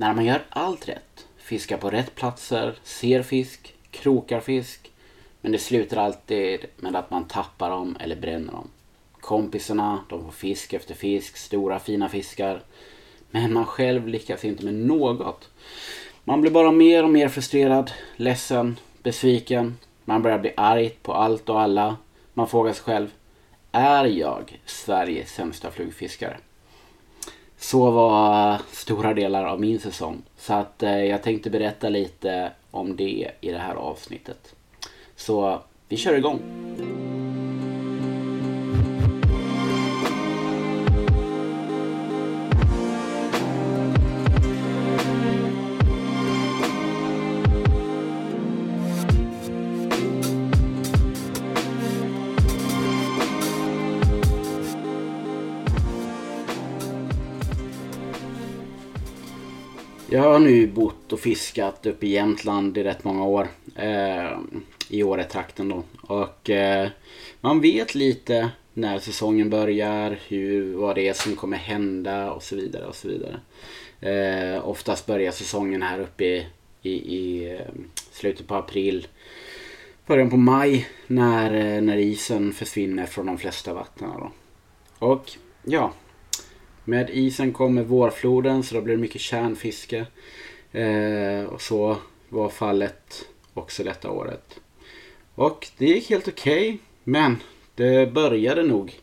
när man gör allt rätt, fiskar på rätt platser, ser fisk, krokar fisk, men det slutar alltid med att man tappar dem eller bränner dem. Kompisarna, de får fisk efter fisk, stora fina fiskar. Men man själv lyckas inte med något. Man blir bara mer och mer frustrerad, ledsen, besviken. Man börjar bli arg på allt och alla. Man frågar sig själv, är jag Sveriges sämsta flugfiskare? Så var stora delar av min säsong. Så att eh, jag tänkte berätta lite om det i det här avsnittet. Så vi kör igång. Jag har nu bott och fiskat uppe i Jämtland i rätt många år. Eh, I Åretrakten då. Och eh, man vet lite när säsongen börjar, hur, vad det är som kommer hända och så vidare. och så vidare. Eh, oftast börjar säsongen här uppe i, i, i eh, slutet på april. Början på maj när, eh, när isen försvinner från de flesta vattnen. Då. Och ja, med isen kommer vårfloden så då blir det mycket kärnfiske. Eh, och så var fallet också detta året. Och det gick helt okej. Okay, men det började nog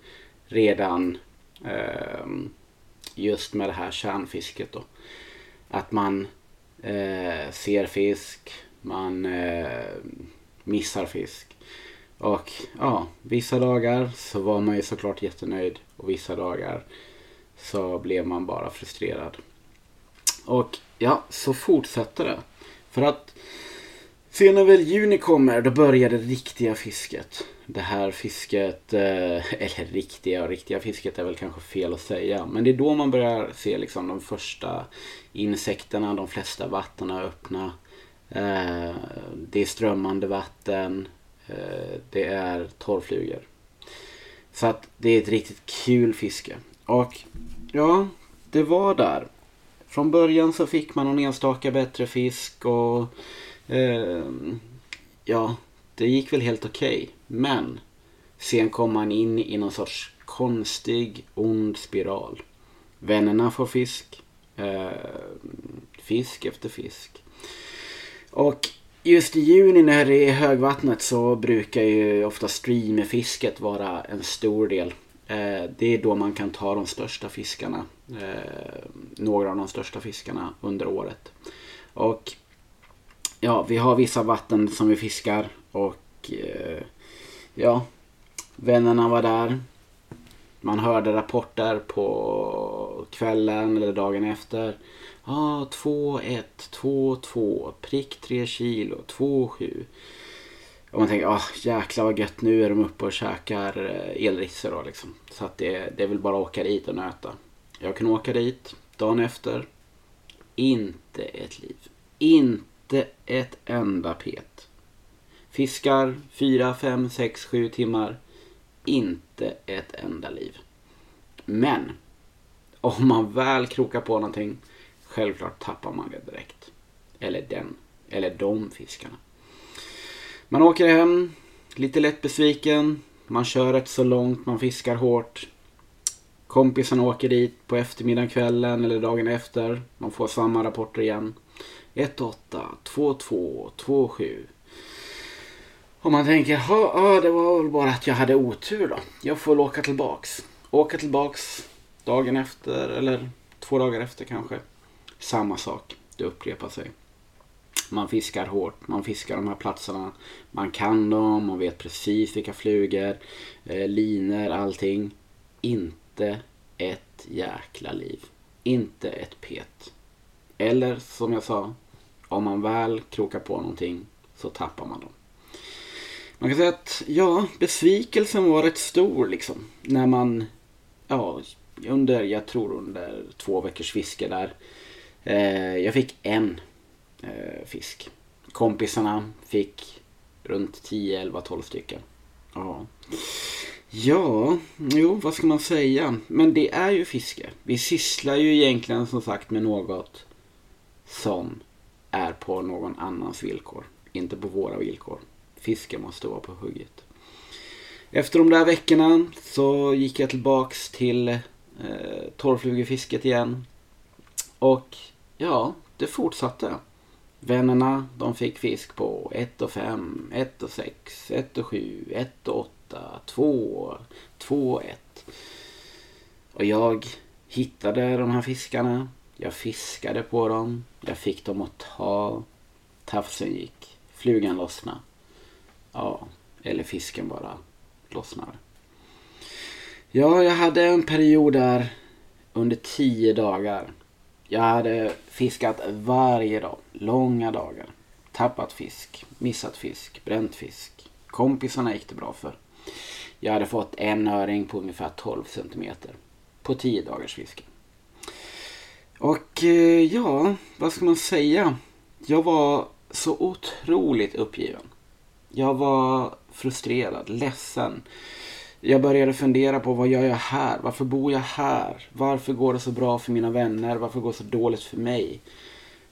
redan eh, just med det här kärnfisket då. Att man eh, ser fisk, man eh, missar fisk. Och ja, vissa dagar så var man ju såklart jättenöjd och vissa dagar så blev man bara frustrerad. Och ja, så fortsätter det. För att sen när väl juni kommer, då börjar det riktiga fisket. Det här fisket, eh, eller riktiga och riktiga fisket är väl kanske fel att säga. Men det är då man börjar se liksom de första insekterna, de flesta vattnen är öppna. Eh, det är strömmande vatten. Eh, det är torrflugor. Så att det är ett riktigt kul fiske. Och ja, det var där. Från början så fick man någon enstaka bättre fisk och eh, ja, det gick väl helt okej. Okay. Men sen kom man in i någon sorts konstig, ond spiral. Vännerna får fisk. Eh, fisk efter fisk. Och just i juni när det är högvattnet så brukar ju ofta streamerfisket vara en stor del Eh, det är då man kan ta de största fiskarna. Eh, några av de största fiskarna under året. Och ja, vi har vissa vatten som vi fiskar och eh, ja, vännerna var där. Man hörde rapporter på kvällen eller dagen efter. Ja, ah, 2-1, 2-2, prick 3 kilo, 2-7. Och man tänker, ah, jäklar vad gött, nu är de uppe och käkar eh, elrissor då liksom. Så att det, det är väl bara att åka dit och nöta. Jag kan åka dit dagen efter. Inte ett liv. Inte ett enda pet. Fiskar 4, 5, 6, 7 timmar. Inte ett enda liv. Men om man väl krokar på någonting, självklart tappar man det direkt. Eller den, eller de fiskarna. Man åker hem, lite lätt besviken. Man kör rätt så långt, man fiskar hårt. Kompisen åker dit på eftermiddagen, kvällen eller dagen efter. Man får samma rapporter igen. 1-8, 2-2, 2-7. Och man tänker, ja det var väl bara att jag hade otur då. Jag får väl åka tillbaks. Åka tillbaks dagen efter eller två dagar efter kanske. Samma sak, det upprepar sig. Man fiskar hårt, man fiskar de här platserna. Man kan dem, man vet precis vilka flugor, eh, liner, allting. Inte ett jäkla liv. Inte ett pet. Eller som jag sa, om man väl krokar på någonting så tappar man dem. Man kan säga att ja, besvikelsen var rätt stor liksom. När man, ja, under, jag tror under två veckors fiske där. Eh, jag fick en fisk. Kompisarna fick runt 10, 11, 12 stycken. Ja. Ja, jo, vad ska man säga? Men det är ju fiske. Vi sysslar ju egentligen som sagt med något som är på någon annans villkor. Inte på våra villkor. Fisken måste vara på hugget. Efter de där veckorna så gick jag tillbaks till eh, torrflugefisket igen. Och ja, det fortsatte. Vännerna de fick fisk på 1 och 5, 1 och 6, 1 och 7, 1 och 8, 2, 2 och 1. Och jag hittade de här fiskarna. Jag fiskade på dem. Jag fick dem att ta. Tafsen gick. Flugan lossnade. Ja, eller fisken bara lossnade. Ja, jag hade en period där under tio dagar. Jag hade fiskat varje dag, långa dagar. Tappat fisk, missat fisk, bränt fisk. Kompisarna gick det bra för. Jag hade fått en öring på ungefär 12 centimeter på 10 dagars fiske. Och eh, ja, vad ska man säga? Jag var så otroligt uppgiven. Jag var frustrerad, ledsen. Jag började fundera på vad gör jag här? Varför bor jag här? Varför går det så bra för mina vänner? Varför går det så dåligt för mig?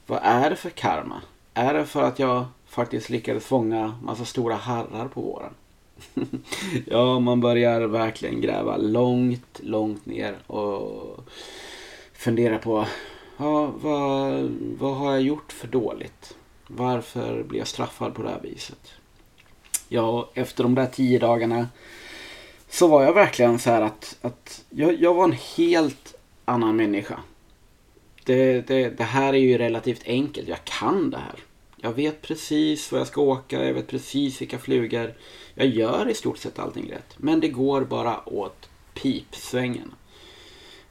Vad är det för karma? Är det för att jag faktiskt lyckades fånga massa stora harrar på våren? ja, man börjar verkligen gräva långt, långt ner och fundera på ja, vad, vad har jag gjort för dåligt? Varför blir jag straffad på det här viset? Ja, efter de där tio dagarna så var jag verkligen så här att, att jag, jag var en helt annan människa. Det, det, det här är ju relativt enkelt. Jag kan det här. Jag vet precis var jag ska åka. Jag vet precis vilka flugor. Jag gör i stort sett allting rätt. Men det går bara åt pipsvängen.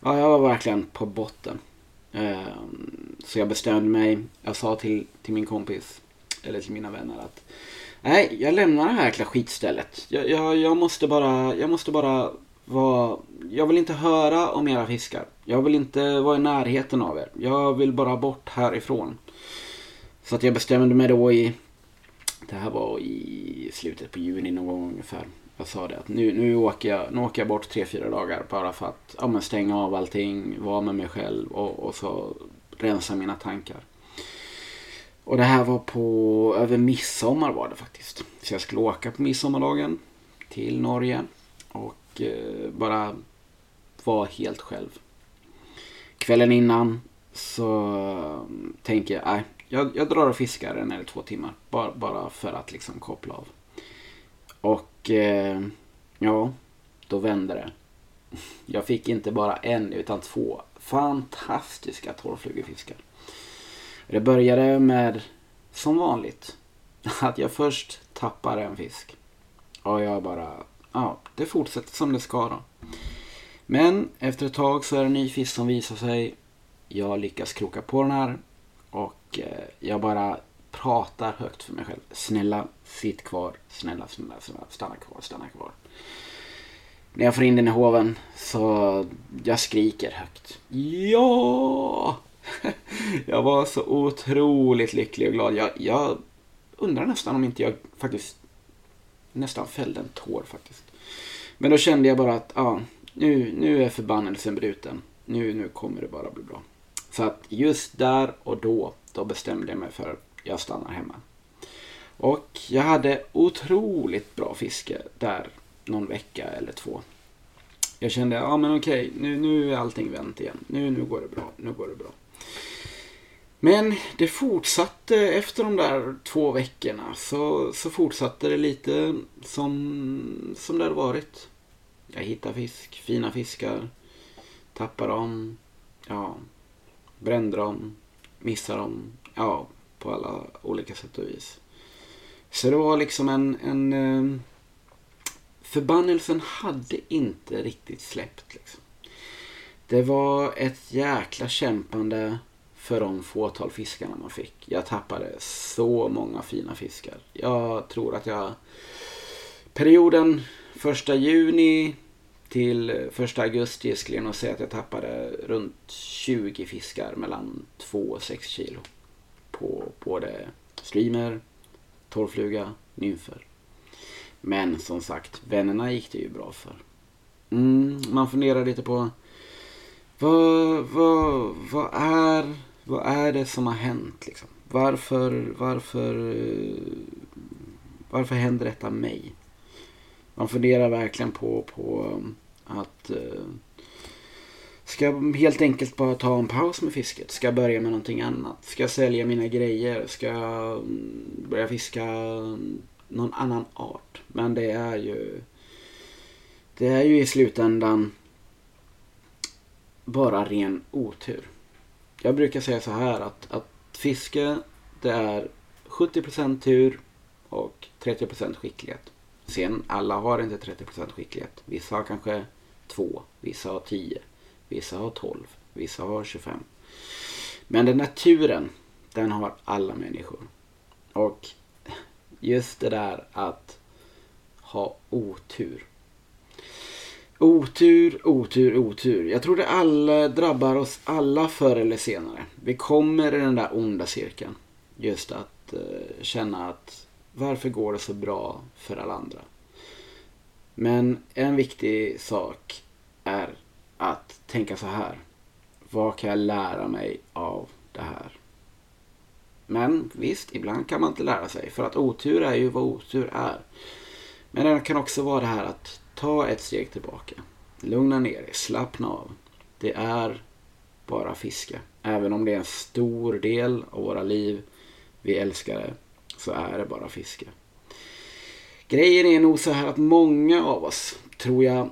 Ja, jag var verkligen på botten. Ehm, så jag bestämde mig. Jag sa till, till min kompis, eller till mina vänner att Nej, jag lämnar det här jäkla skitstället. Jag, jag, jag måste bara, jag måste bara vara... Jag vill inte höra om era fiskar. Jag vill inte vara i närheten av er. Jag vill bara bort härifrån. Så att jag bestämde mig då i... Det här var i slutet på juni någon gång ungefär. Jag sa det att nu, nu, åker, jag, nu åker jag bort tre, fyra dagar bara för att ja, men stänga av allting, vara med mig själv och, och så rensa mina tankar. Och det här var på över midsommar var det faktiskt. Så jag skulle åka på midsommardagen till Norge och eh, bara vara helt själv. Kvällen innan så tänkte tänker jag, nej, jag, jag drar och fiskar en eller två timmar. Bara, bara för att liksom koppla av. Och eh, ja, då vände det. Jag fick inte bara en utan två fantastiska torrflugefiskar. Det började med, som vanligt, att jag först tappar en fisk. Och jag bara, ja, det fortsätter som det ska då. Men efter ett tag så är det en ny fisk som visar sig. Jag lyckas kroka på den här. Och eh, jag bara pratar högt för mig själv. Snälla, sitt kvar. Snälla, snälla, snälla, stanna kvar, stanna kvar. När jag får in den i hoven så jag skriker högt. Ja! jag var så otroligt lycklig och glad. Jag, jag undrar nästan om inte jag faktiskt nästan fällde en tår faktiskt. Men då kände jag bara att ja, nu, nu är förbannelsen bruten. Nu, nu kommer det bara bli bra. Så att just där och då, då bestämde jag mig för att jag stannar hemma. Och jag hade otroligt bra fiske där någon vecka eller två. Jag kände, ja men okej, nu, nu är allting vänt igen. Nu, nu går det bra, nu går det bra. Men det fortsatte efter de där två veckorna så, så fortsatte det lite som, som det hade varit. Jag hittade fisk, fina fiskar, tappade dem, ja, brände dem, missade dem, ja, på alla olika sätt och vis. Så det var liksom en, en eh, förbannelsen hade inte riktigt släppt. Liksom. Det var ett jäkla kämpande för de fåtal fiskarna man fick. Jag tappade så många fina fiskar. Jag tror att jag perioden 1 juni till 1 augusti skulle jag nog säga att jag tappade runt 20 fiskar mellan 2 och 6 kilo. På både streamer, torrfluga, nymfer. Men som sagt, vännerna gick det ju bra för. Mm, man funderar lite på vad, vad, vad är vad är det som har hänt liksom? Varför, varför, varför händer detta mig? Man funderar verkligen på, på um, att eh, Ska jag helt enkelt bara ta en paus med fisket? Ska jag börja med någonting annat? Ska jag sälja mina grejer? Ska jag mm, börja fiska någon annan art? Men det är ju Det är ju i slutändan bara ren otur. Jag brukar säga så här att, att fiske det är 70% tur och 30% skicklighet. Sen alla har inte 30% skicklighet. Vissa har kanske 2, vissa har 10, vissa har 12, vissa har 25. Men den naturen, den har alla människor. Och just det där att ha otur. Otur, otur, otur. Jag tror det alla drabbar oss alla förr eller senare. Vi kommer i den där onda cirkeln. Just att eh, känna att varför går det så bra för alla andra? Men en viktig sak är att tänka så här. Vad kan jag lära mig av det här? Men visst, ibland kan man inte lära sig. För att otur är ju vad otur är. Men det kan också vara det här att ta ett steg tillbaka. Lugna ner dig, slappna av. Det är bara fiske. Även om det är en stor del av våra liv, vi älskar det, så är det bara fiske. Grejen är nog så här att många av oss, tror jag,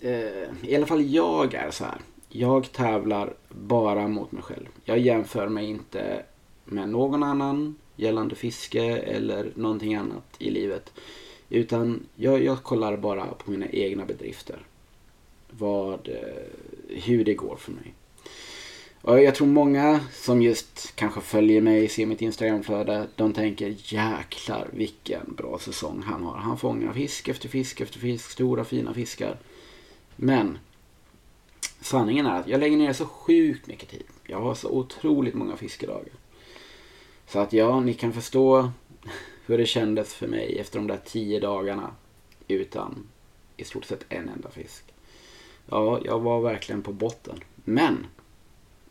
eh, i alla fall jag är så här. Jag tävlar bara mot mig själv. Jag jämför mig inte med någon annan gällande fiske eller någonting annat i livet. Utan jag, jag kollar bara på mina egna bedrifter. Vad, eh, hur det går för mig. Och jag tror många som just kanske följer mig, ser mitt Instagramflöde, de tänker jäklar vilken bra säsong han har. Han fångar fisk efter fisk efter fisk, stora fina fiskar. Men sanningen är att jag lägger ner så sjukt mycket tid. Jag har så otroligt många fiskedagar. Så att ja, ni kan förstå hur det kändes för mig efter de där tio dagarna utan i stort sett en enda fisk. Ja, jag var verkligen på botten. Men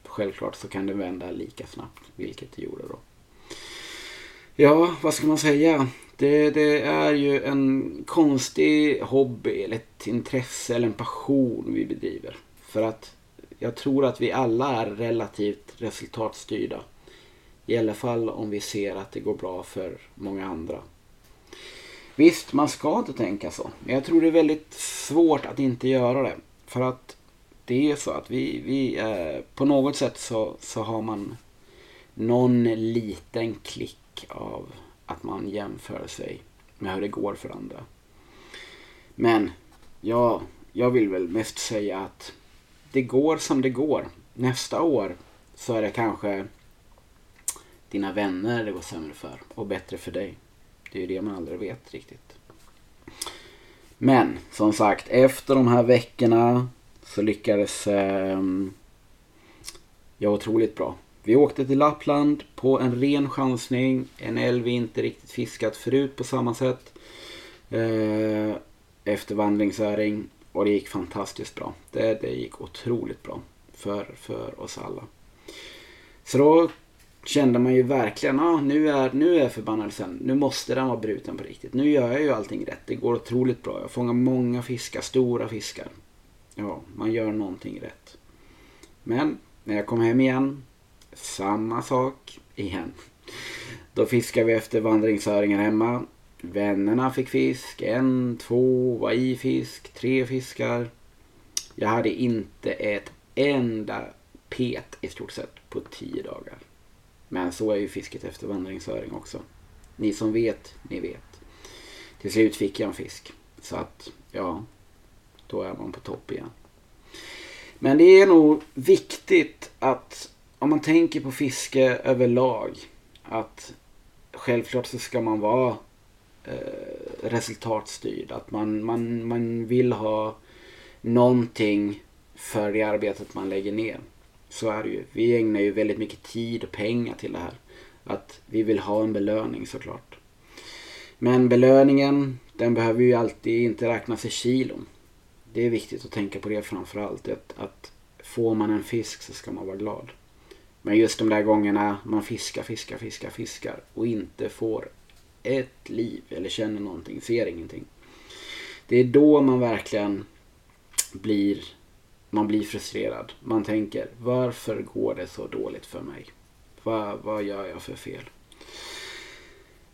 självklart så kan det vända lika snabbt, vilket det gjorde då. Ja, vad ska man säga? Det, det, är ju en konstig hobby eller ett intresse eller en passion vi bedriver. För att jag tror att vi alla är relativt resultatstyrda. I alla fall om vi ser att det går bra för många andra. Visst, man ska inte tänka så. Men jag tror det är väldigt svårt att inte göra det. För att det är så att vi, vi eh, på något sätt så, så har man någon liten klick av att man jämför sig med hur det går för andra. Men ja, jag vill väl mest säga att det går som det går. Nästa år så är det kanske dina vänner det går sämre för och bättre för dig. Det är ju det man aldrig vet riktigt. Men som sagt, efter de här veckorna så lyckades eh, jag otroligt bra. Vi åkte till Lappland på en ren chansning. En älv vi inte riktigt fiskat förut på samma sätt. Eh, efter vandringsöring. Och det gick fantastiskt bra. Det, det gick otroligt bra. För, för oss alla. Så då kände man ju verkligen, ah, nu, är, nu är förbannelsen, nu måste den vara bruten på riktigt. Nu gör jag ju allting rätt. Det går otroligt bra. Jag fångar många fiskar, stora fiskar. Ja, man gör någonting rätt. Men när jag kom hem igen samma sak igen. Då fiskade vi efter vandringsöringar hemma. Vännerna fick fisk. En, två var i fisk. Tre fiskar. Jag hade inte ett enda pet i stort sett på tio dagar. Men så är ju fisket efter vandringsöring också. Ni som vet, ni vet. Till slut fick jag en fisk. Så att, ja, då är man på topp igen. Men det är nog viktigt att om man tänker på fiske överlag. Att självklart så ska man vara eh, resultatstyrd. Att man, man, man vill ha någonting för det arbetet man lägger ner. Så är det ju. Vi ägnar ju väldigt mycket tid och pengar till det här. Att vi vill ha en belöning såklart. Men belöningen, den behöver ju alltid inte räknas i kilon. Det är viktigt att tänka på det framförallt. Att, att får man en fisk så ska man vara glad. Men just de där gångerna man fiskar, fiskar, fiskar, fiskar och inte får ett liv eller känner någonting, ser ingenting. Det är då man verkligen blir, man blir frustrerad. Man tänker, varför går det så dåligt för mig? Vad, vad gör jag för fel?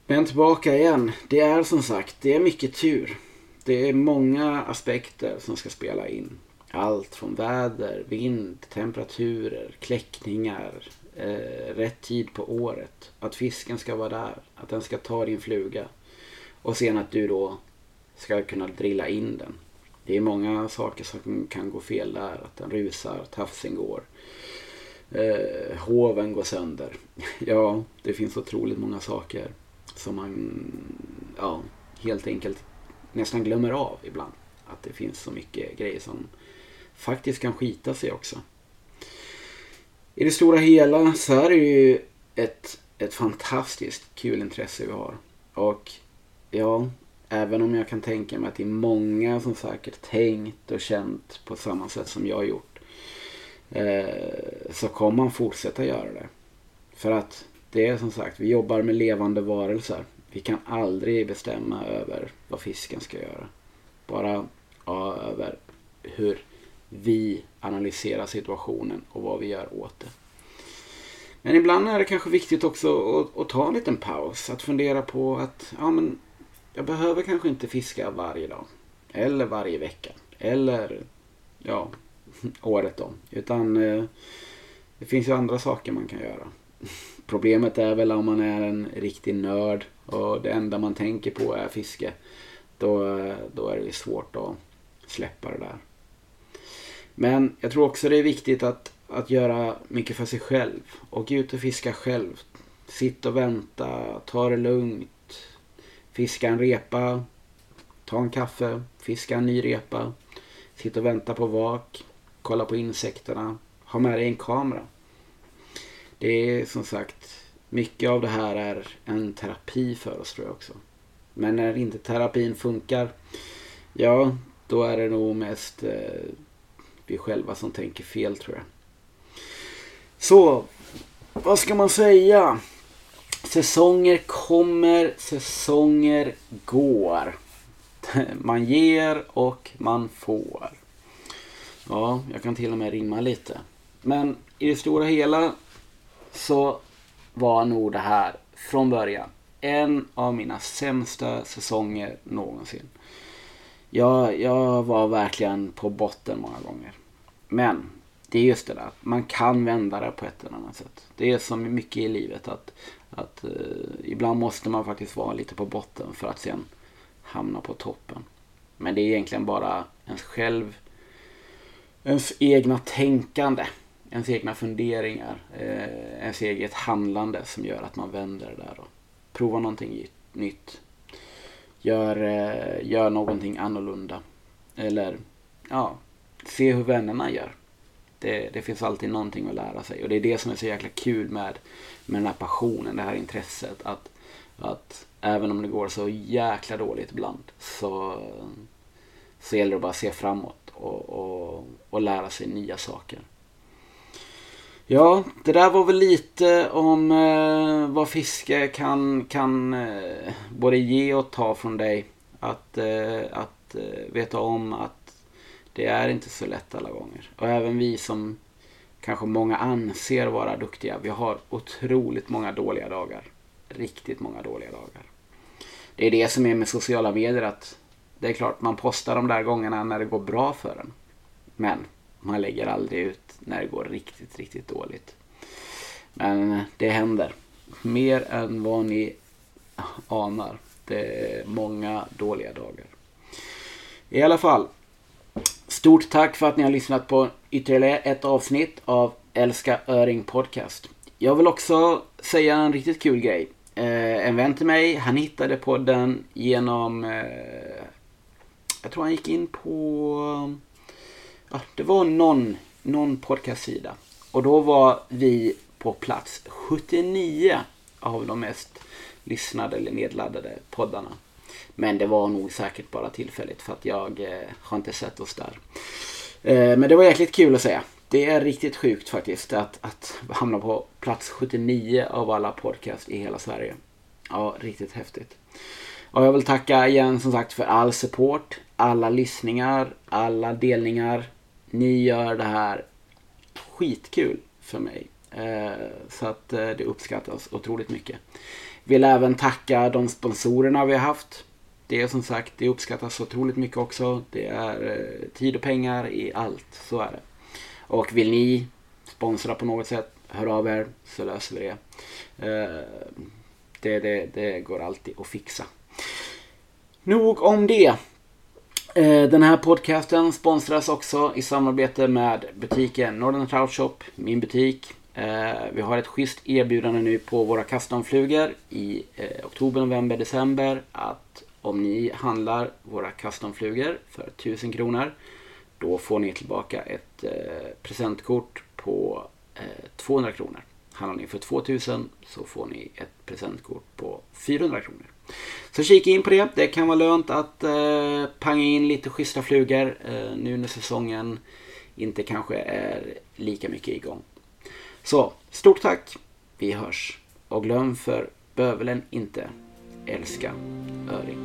Men tillbaka igen. Det är som sagt, det är mycket tur. Det är många aspekter som ska spela in. Allt från väder, vind, temperaturer, kläckningar, eh, rätt tid på året. Att fisken ska vara där, att den ska ta din fluga. Och sen att du då ska kunna drilla in den. Det är många saker som kan gå fel där. Att den rusar, tafsen går. Eh, hoven går sönder. Ja, det finns otroligt många saker som man ja, helt enkelt nästan glömmer av ibland. Att det finns så mycket grejer som faktiskt kan skita sig också. I det stora hela så är det ju ett, ett fantastiskt kul intresse vi har. Och ja, även om jag kan tänka mig att det är många som säkert tänkt och känt på samma sätt som jag gjort. Eh, så kommer man fortsätta göra det. För att det är som sagt, vi jobbar med levande varelser. Vi kan aldrig bestämma över vad fisken ska göra. Bara ja, över hur vi analyserar situationen och vad vi gör åt det. Men ibland är det kanske viktigt också att, att, ta en liten paus. Att fundera på att ja, men jag behöver kanske inte fiska varje dag. Eller varje vecka. Eller ja, året om. Utan eh, det finns ju andra saker man kan göra. Problemet är väl om man är en riktig nörd och det enda man tänker på är fiske. Då, eh, då är det svårt att släppa det där. Men jag tror också det är viktigt att, att göra mycket för sig själv. Åk ut och fiska själv. Sitt och vänta, ta det lugnt. Fiska en repa, ta en kaffe, fiska en ny repa. sitta och vänta på vak, kolla på insekterna. Ha med dig en kamera. Det är som sagt, mycket av det här är en terapi för oss tror jag också. Men när inte terapin funkar, ja, då är det nog mest eh, vi själva som tänker fel tror jag. Så, vad ska man säga? Säsonger kommer, säsonger går. Man ger och man får. Ja, jag kan till och med rimma lite. Men i det stora hela så var nog det här från början en av mina sämsta säsonger någonsin. Jag, jag var verkligen på botten många gånger. Men det är just det där, man kan vända det på ett eller annat sätt. Det är som mycket i livet att, att uh, ibland måste man faktiskt vara lite på botten för att sen hamna på toppen. Men det är egentligen bara ens själv, ens egna tänkande ens egna funderingar, eh, ens eget handlande som gör att man vänder det där och provar någonting nytt. Gör, eh, gör någonting annorlunda. Eller ja, se hur vännerna gör. Det, det, finns alltid någonting att lära sig och det är det som är så jäkla kul med, med den här passionen, det här intresset. Att, att även om det går så jäkla dåligt ibland så, så gäller det bara att se framåt och, och, och lära sig nya saker. Ja, det där var väl lite om eh, vad fiske kan, kan eh, både ge och ta från dig. Att, eh, att eh, veta om att det är inte så lätt alla gånger. Och även vi som kanske många anser vara duktiga. Vi har otroligt många dåliga dagar. Riktigt många dåliga dagar. Det är det som är med sociala medier att det är klart man postar de där gångerna när det går bra för en. Men man lägger aldrig ut när det går riktigt, riktigt dåligt. Men det händer. Mer än vad ni anar. Det är många dåliga dagar. I alla fall. Stort tack för att ni har lyssnat på ytterligare ett avsnitt av Älska Öring Podcast. Jag vill också säga en riktigt kul grej. Eh, en vän till mig, han hittade podden genom... Eh, jag tror han gick in på... Ja, det var någon någon podcastsida. Och då var vi på plats 79 av de mest lyssnade eller nedladdade poddarna. Men det var nog säkert bara tillfälligt för att jag eh, har inte sett oss där. Eh, men det var jäkligt kul att se. Det är riktigt sjukt faktiskt att, att hamna på plats 79 av alla podcast i hela Sverige. Ja, riktigt häftigt. Och jag vill tacka igen som sagt för all support, alla lyssningar, alla delningar. Ni gör det här skitkul för mig. Eh, så att eh, det uppskattas otroligt mycket. Vill även tacka de sponsorerna vi har haft. Det är som sagt, det uppskattas otroligt mycket också. Det är eh, tid och pengar i allt, så är det. Och vill ni sponsra på något sätt, hör av er så löser vi det. Eh, det, det, det går alltid att fixa. Nog om det. Eh, den här podcasten sponsras också i samarbete med butiken Northern Trout Shop, min butik. Eh, vi har ett schysst erbjudande nu på våra customflugor i eh, oktober, november, december. Att om ni handlar våra customflugor för 1000 kronor då får ni tillbaka ett eh, presentkort på eh, 200 kronor. Handlar ni för 2000 så får ni ett presentkort på 400 kronor. Så kika in på det. Det kan vara lönt att eh, panga in lite schyssta flugor eh, nu när säsongen inte kanske är lika mycket igång. Så, stort tack. Vi hörs. Och glöm för bövelen inte, älska öring.